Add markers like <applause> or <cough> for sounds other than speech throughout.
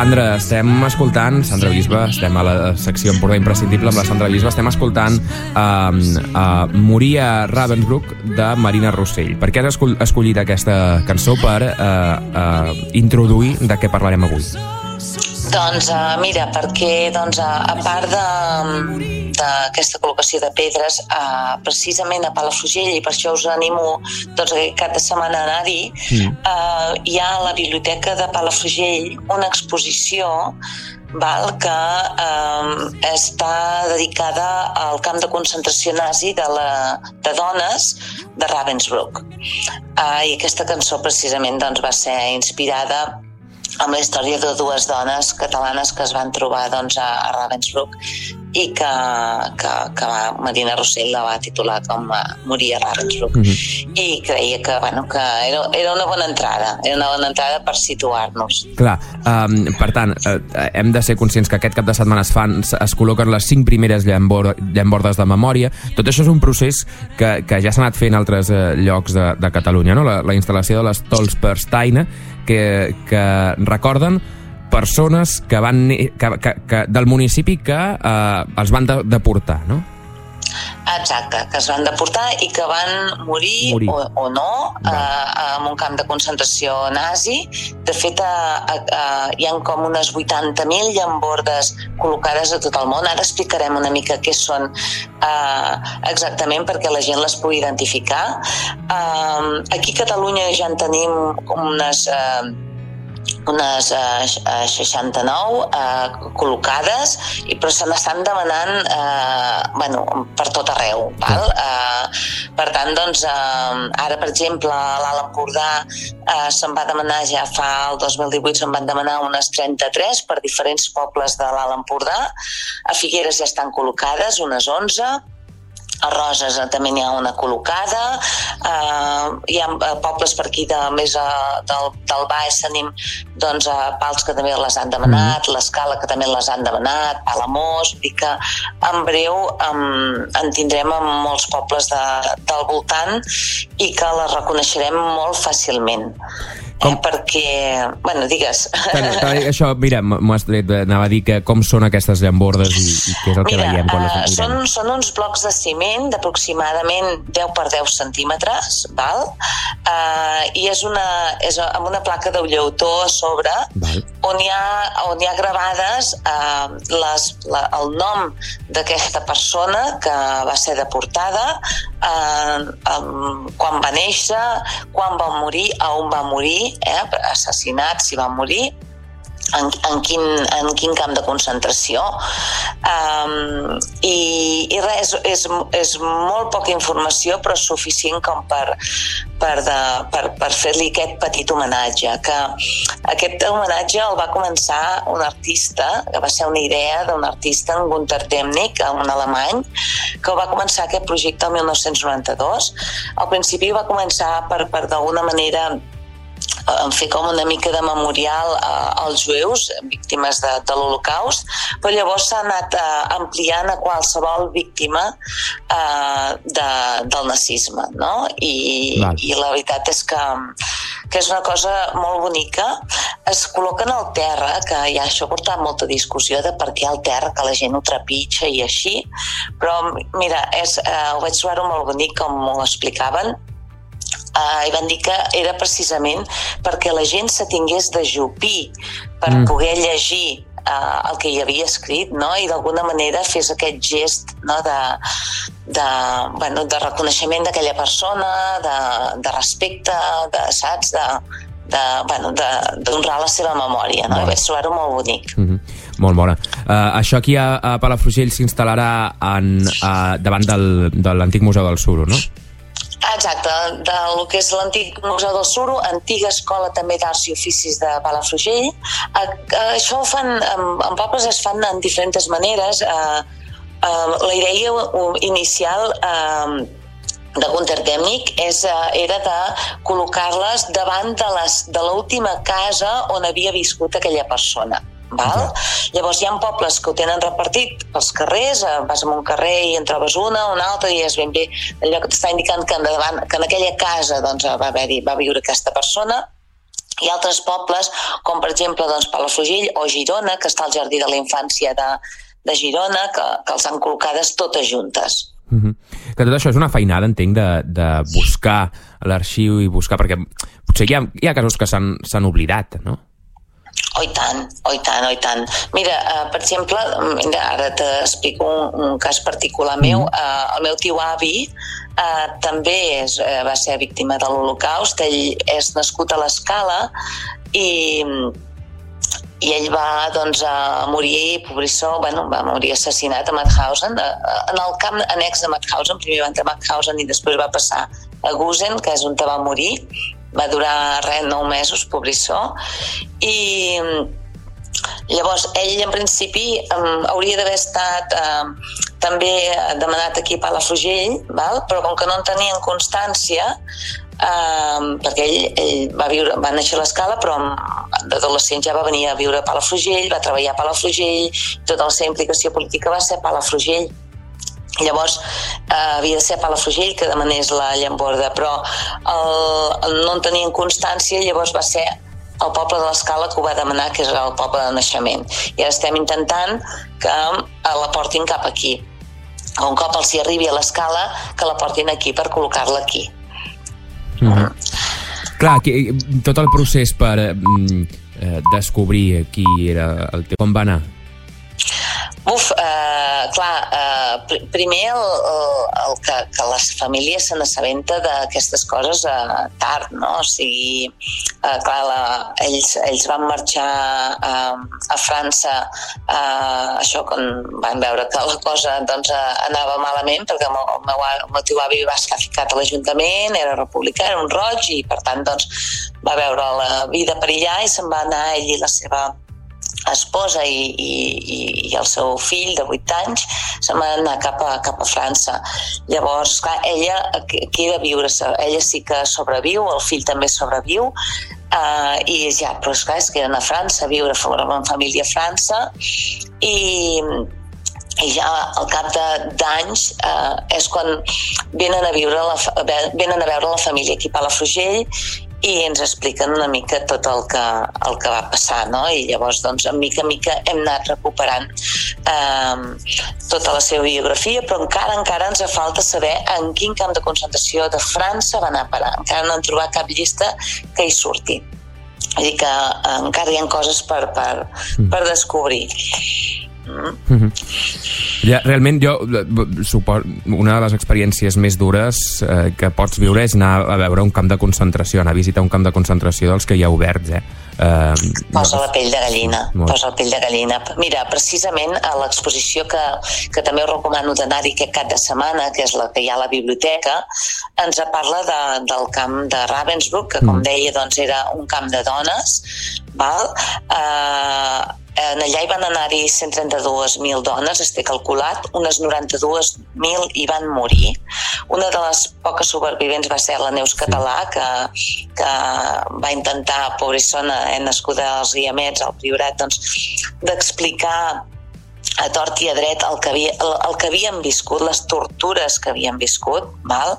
Sandra, estem escoltant, Sandra Bisba, estem a la secció Empordà Imprescindible amb la Sandra Bisba, estem escoltant uh, uh, Moria Ravensbrück de Marina Rossell. Per què has escollit aquesta cançó per uh, uh, introduir de què parlarem avui? Doncs uh, mira, perquè doncs, a, a part d'aquesta col·locació de pedres, uh, precisament a Palafrugell, i per això us animo doncs, aquest cap de setmana a anar-hi, mm. uh, hi ha a la Biblioteca de Palafrugell una exposició val, que eh, està dedicada al camp de concentració nazi de, la, de dones de Ravensbrück. Eh, I aquesta cançó precisament doncs, va ser inspirada amb la història de dues dones catalanes que es van trobar doncs, a, a Ravensbrück i que, que, que Marina Rossell la va titular com a Morir a mm -hmm. i creia que, bueno, que era, era una bona entrada era una bona entrada per situar-nos Clar, um, per tant uh, hem de ser conscients que aquest cap de setmana es fan es col·loquen les cinc primeres llambor, llambordes de memòria tot això és un procés que, que ja s'ha anat fent en altres uh, llocs de, de Catalunya no? la, la instal·lació de les Tols per Steina que, que recorden persones que van que, que, que, del municipi que eh, els van de, deportar, no? Exacte, que es van deportar i que van morir, morir. O, o no eh, en un camp de concentració nazi. De fet, eh, eh, hi han com unes 80.000 llambordes col·locades a tot el món. Ara explicarem una mica què són eh, exactament perquè la gent les pugui identificar. Eh, aquí a Catalunya ja en tenim unes... Eh, unes eh, 69 eh, col·locades, i però se n'estan demanant eh, bueno, per tot arreu. Val? Eh, per tant, doncs, eh, ara, per exemple, a l'Alt Empordà eh, se'n va demanar ja fa el 2018 se'n van demanar unes 33 per diferents pobles de l'Alt Empordà. A Figueres ja estan col·locades unes 11, a Roses eh, també n'hi ha una col·locada, eh, hi ha eh, pobles per aquí de, més a, del, del Baix tenim doncs, a Pals que també les han demanat, mm. l'Escala que també les han demanat, Palamós, vull dir que en breu en, en tindrem en molts pobles de, del voltant i que les reconeixerem molt fàcilment. Com... Eh, perquè... Bueno, digues. Bueno, això, mira, m'ho has tret, anava a dir que com són aquestes llambordes i, i què és el que mira, veiem quan les uh, són, són uns blocs de ciment d'aproximadament 10 per 10 centímetres, val? Uh, i és, una, és amb una placa de llautó a sobre val. on hi ha, on hi ha gravades uh, les, la, el nom d'aquesta persona que va ser deportada, uh, um, quan va néixer, quan va morir, a on va morir, eh, assassinats, si van morir, en, en, quin, en quin camp de concentració. Um, i, i res, és, és molt poca informació però suficient com per, per, de, per, per fer-li aquest petit homenatge que aquest homenatge el va començar un artista que va ser una idea d'un artista en Gunther Demnig, un alemany que va començar aquest projecte el 1992 al principi va començar per, per d'alguna manera en fer com una mica de memorial als jueus víctimes de, de l'Holocaust, però llavors s'ha anat eh, ampliant a qualsevol víctima eh, de, del nazisme, no? I, I la veritat és que, que és una cosa molt bonica. Es col·loquen al terra, que ja això ha portat molta discussió de per què al terra, que la gent ho trepitja i així, però mira, és, eh, ho vaig trobar molt bonic com ho explicaven, eh, i van dir que era precisament perquè la gent se tingués de jupir per mm. poder llegir eh, el que hi havia escrit no? i d'alguna manera fes aquest gest no? de, de, bueno, de reconeixement d'aquella persona, de, de respecte, de, saps? De, de, bueno, d'honrar la seva memòria. No? I vaig trobar-ho molt bonic. Mm -hmm. Molt bona. Uh, això aquí a, a Palafrugell s'instal·larà uh, davant del, de l'antic Museu del Suro, no? Exacte, de lo que és l'antic Museu del Suro, antiga escola també d'arts i oficis de Palafrugell. Això ho fan, en, en pobles es fan en diferents maneres. La idea inicial de Gunter Demnig és, era de col·locar-les davant de l'última casa on havia viscut aquella persona. Val? Okay. Llavors hi ha pobles que ho tenen repartit pels carrers, eh, vas a un carrer i en trobes una, una altra, i és ben bé allò que t'està indicant que, endavant, que en aquella casa doncs, va, haver va viure aquesta persona, ha altres pobles, com per exemple doncs, Palafrugell o Girona, que està al Jardí de la Infància de, de Girona, que, que els han col·locades totes juntes. Mm -hmm. Que tot això és una feinada, entenc, de, de buscar l'arxiu i buscar, perquè potser hi ha, hi ha casos que s'han oblidat, no? Oh, i tant, oh, i tant, oh, i tant. Mira, uh, per exemple, mira, ara t'explico un, un cas particular meu. Uh, el meu tio avi uh, també és, uh, va ser víctima de l'Holocaust. Ell és nascut a l'Escala i i ell va doncs, a morir, pobrissó, bueno, va morir assassinat a Mauthausen, en el camp annex de Mauthausen, primer va entrar a Mauthausen i després va passar a Gusen, que és on va morir, va durar res, nou mesos, pobrissó, i llavors ell en principi um, hauria d'haver estat um, també demanat aquí a Palafrugell, val? però com que no en tenien constància, um, perquè ell, ell va, viure, va néixer a l'escala, però d'adolescent ja va venir a viure a Palafrugell, va treballar a Palafrugell, tota la seva implicació política va ser a Palafrugell. Llavors, eh, havia de ser a Palafrugell que demanés la llamborda, però el, el, no en tenien constància, llavors va ser el poble de l'Escala que ho va demanar, que és el poble de naixement. I ara estem intentant que la portin cap aquí. Un cop els hi arribi a l'escala, que la portin aquí per col·locar-la aquí. Mm -hmm. Clar, aquí, tot el procés per eh, mm, eh, descobrir qui era el teu... Com va anar? Uf, eh, clar, eh, pr primer el, el, el que, que les famílies se n'assabenta d'aquestes coses eh, tard, no? O sigui, eh, clar, la, ells, ells van marxar eh, a França eh, això quan van veure que la cosa doncs, eh, anava malament perquè el meu, el meu, el meu tio avi va estar ficat a l'Ajuntament, era republicà, era un roig i per tant doncs, va veure la vida perillar i se'n va anar ell i la seva esposa i, i, i el seu fill de 8 anys se'n van anar cap a, cap a França. Llavors, clar, ella queda viure, ella sí que sobreviu, el fill també sobreviu, Uh, i ja, però esclar, es queden a França, a viure en família a França i, i ja al cap d'anys uh, és quan venen a, viure la, venen a veure la família aquí a Palafrugell i ens expliquen una mica tot el que, el que va passar, no? I llavors, doncs, en mica en mica hem anat recuperant eh, tota la seva biografia, però encara encara ens falta saber en quin camp de concentració de França va anar a parar. Encara no han trobat cap llista que hi surti. Vull dir que eh, encara hi ha coses per, per, mm. per descobrir. Mm -hmm. ja, realment jo supos, una de les experiències més dures eh, que pots viure és anar a veure un camp de concentració, anar a visitar un camp de concentració dels que hi ha oberts, eh? Eh, posa la pell de gallina, molt. posa la pell de gallina. Mira, precisament a l'exposició que, que també us recomano d'anar-hi aquest cap de setmana, que és la que hi ha a la biblioteca, ens parla de, del camp de Ravensbrück, que com mm. deia doncs, era un camp de dones, val? Eh, en allà hi van anar-hi 132.000 dones, es té calculat, unes 92.000 hi van morir. Una de les poques supervivents va ser la Neus Català, que, que va intentar, pobrissona, eh, nascuda als Guiamets, al Priorat, doncs, d'explicar a tort i a dret el que, havia, el, el que havien viscut, les tortures que havien viscut, val?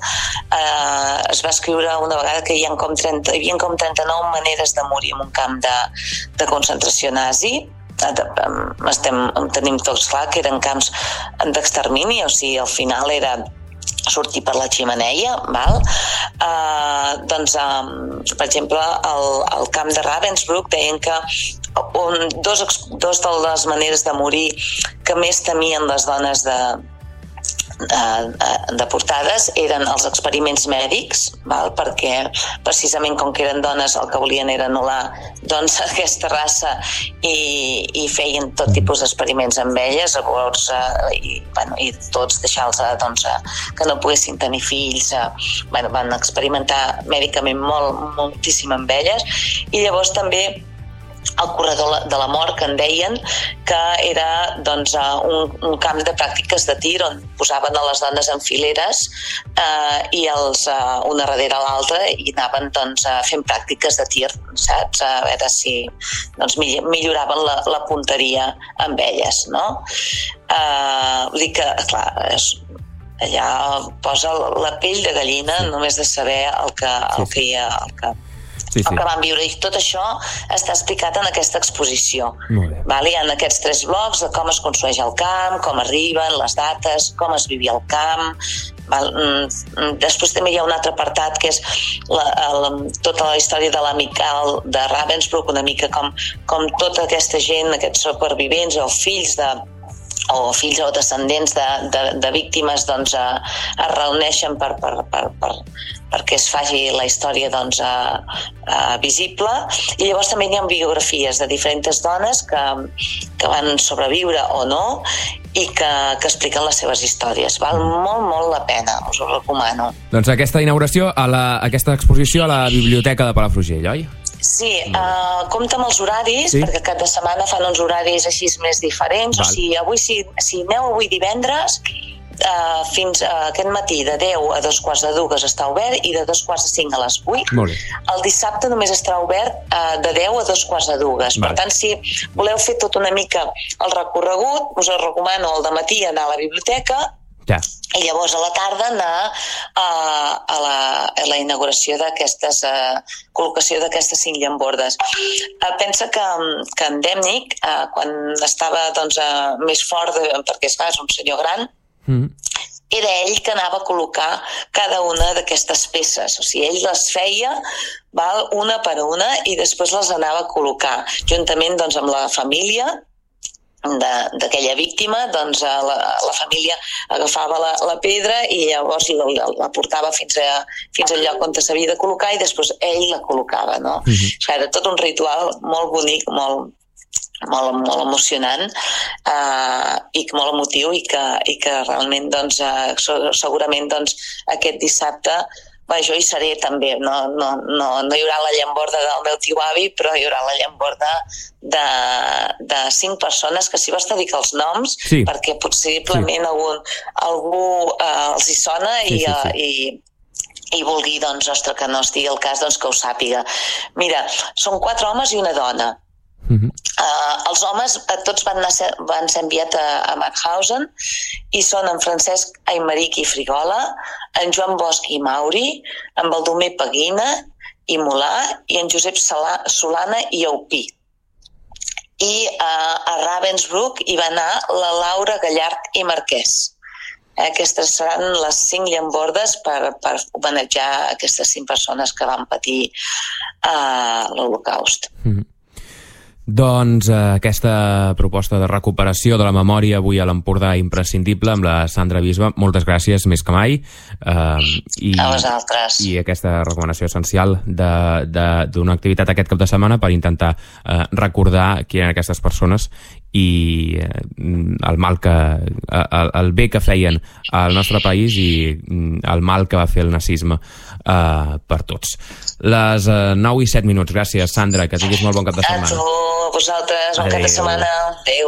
Eh, es va escriure una vegada que hi, ha com 30, hi havia com 39 maneres de morir en un camp de, de concentració nazi, estem, tenim tots clar que eren camps d'extermini, o sigui, al final era sortir per la ximeneia, val? Uh, doncs, um, per exemple, al, al camp de Ravensbrück deien que un, dos, dos de les maneres de morir que més temien les dones de, de portades eren els experiments mèdics, val? perquè precisament com que eren dones el que volien era anul·lar doncs, <laughs> aquesta raça i, i feien tot tipus d'experiments amb elles, llavors, eh, i, bueno, i tots deixar-los eh, doncs, eh, que no poguessin tenir fills, eh, bueno, van experimentar mèdicament molt, moltíssim amb elles i llavors també el corredor de la mort, que en deien, que era doncs, un, un camp de pràctiques de tir on posaven a les dones en fileres eh, i els, eh, una darrere l'altra i anaven doncs, fent pràctiques de tir, saps? A veure si doncs, milloraven la, la punteria amb elles, no? Eh, vull dir que, clar, és, allà posa la pell de gallina només de saber el que, el que hi ha, el que sí, sí. el que van viure. I tot això està explicat en aquesta exposició. Molt bé. Val? Hi ha aquests tres blocs de com es construeix el camp, com arriben, les dates, com es vivia el camp, Val? Mm, Després també hi ha un altre apartat que és la, la, tota la història de l'amical de Ravensbrück, una mica com, com tota aquesta gent, aquests supervivents o fills de, o fills o descendents de, de, de víctimes doncs, eh, es reuneixen per, per, per, per, perquè es faci la història doncs, eh, eh, visible i llavors també hi ha biografies de diferents dones que, que van sobreviure o no i que, que expliquen les seves històries. Val molt, molt la pena, us ho recomano. Doncs aquesta inauguració, a la, aquesta exposició a la Biblioteca de Palafrugell, oi? Sí, uh, compta amb els horaris, sí. perquè cada setmana fan uns horaris així més diferents. Val. O sigui, avui, si, si aneu avui divendres, uh, fins uh, aquest matí de 10 a dos quarts de dues està obert i de dos quarts de 5 a les 8. Molt bé. El dissabte només estarà obert uh, de 10 a dos quarts de dues. Val. Per tant, si voleu fer tot una mica el recorregut, us recomano el de matí anar a la biblioteca Ja. i llavors a la tarda anar a, a, la, a la inauguració d'aquestes uh, col·locació d'aquestes cinc llambordes. Uh, pensa que, que en Demnic, uh, quan estava doncs, uh, més fort, de, perquè és clar, és un senyor gran, Mm. era ell que anava a col·locar cada una d'aquestes peces. O sigui, ell les feia val, una per una i després les anava a col·locar, juntament doncs, amb la família de- d'aquella víctima, doncs eh, la, la família agafava la, la pedra i llavors la, la, portava fins, a, fins al lloc on s'havia de col·locar i després ell la col·locava, no? Mhm. O sigui, era tot un ritual molt bonic, molt, molt, molt emocionant eh, i que molt emotiu i que, i que realment doncs, eh, se- segurament doncs, aquest dissabte va, jo hi seré també, no, no, no, no hi haurà la llamborda del meu tio avi, però hi haurà la llamborda de, de cinc persones que si vols dir que els noms, Sí. perquè possiblement algun, algú eh, els hi sona Sí, i, sí, sí. eh, i, i vulgui, doncs, ostres, que no estigui el cas, doncs que ho sàpiga. Mira, són quatre homes i una dona. Mm Uh, els homes uh, tots van, anar, ser- van ser enviats a, a Mauthausen i són en Francesc Aymeric i Frigola, en Joan Bosch i Mauri, en Baldomer Paguina i Molà i en Josep Sala, Solana i Aupí. I uh, a Ravensbrück hi va anar la Laura Gallart i Marquès. Eh, Aquestes seran les cinc llambordes per, per homenatjar aquestes cinc persones que van patir uh, l'Holocaust. -hmm. Doncs eh, aquesta proposta de recuperació de la memòria avui a l'Empordà imprescindible amb la Sandra Bisba, moltes gràcies més que mai eh, i, A vosaltres. i aquesta recomanació essencial d'una activitat aquest cap de setmana per intentar eh, recordar qui eren aquestes persones i eh, el mal que el, el bé que feien al nostre país i mm, el mal que va fer el nazisme eh, per tots. Les eh, 9 i 7 minuts. Gràcies, Sandra, que tinguis molt bon cap de setmana. tu, a vosaltres, bon cap de setmana. Adéu.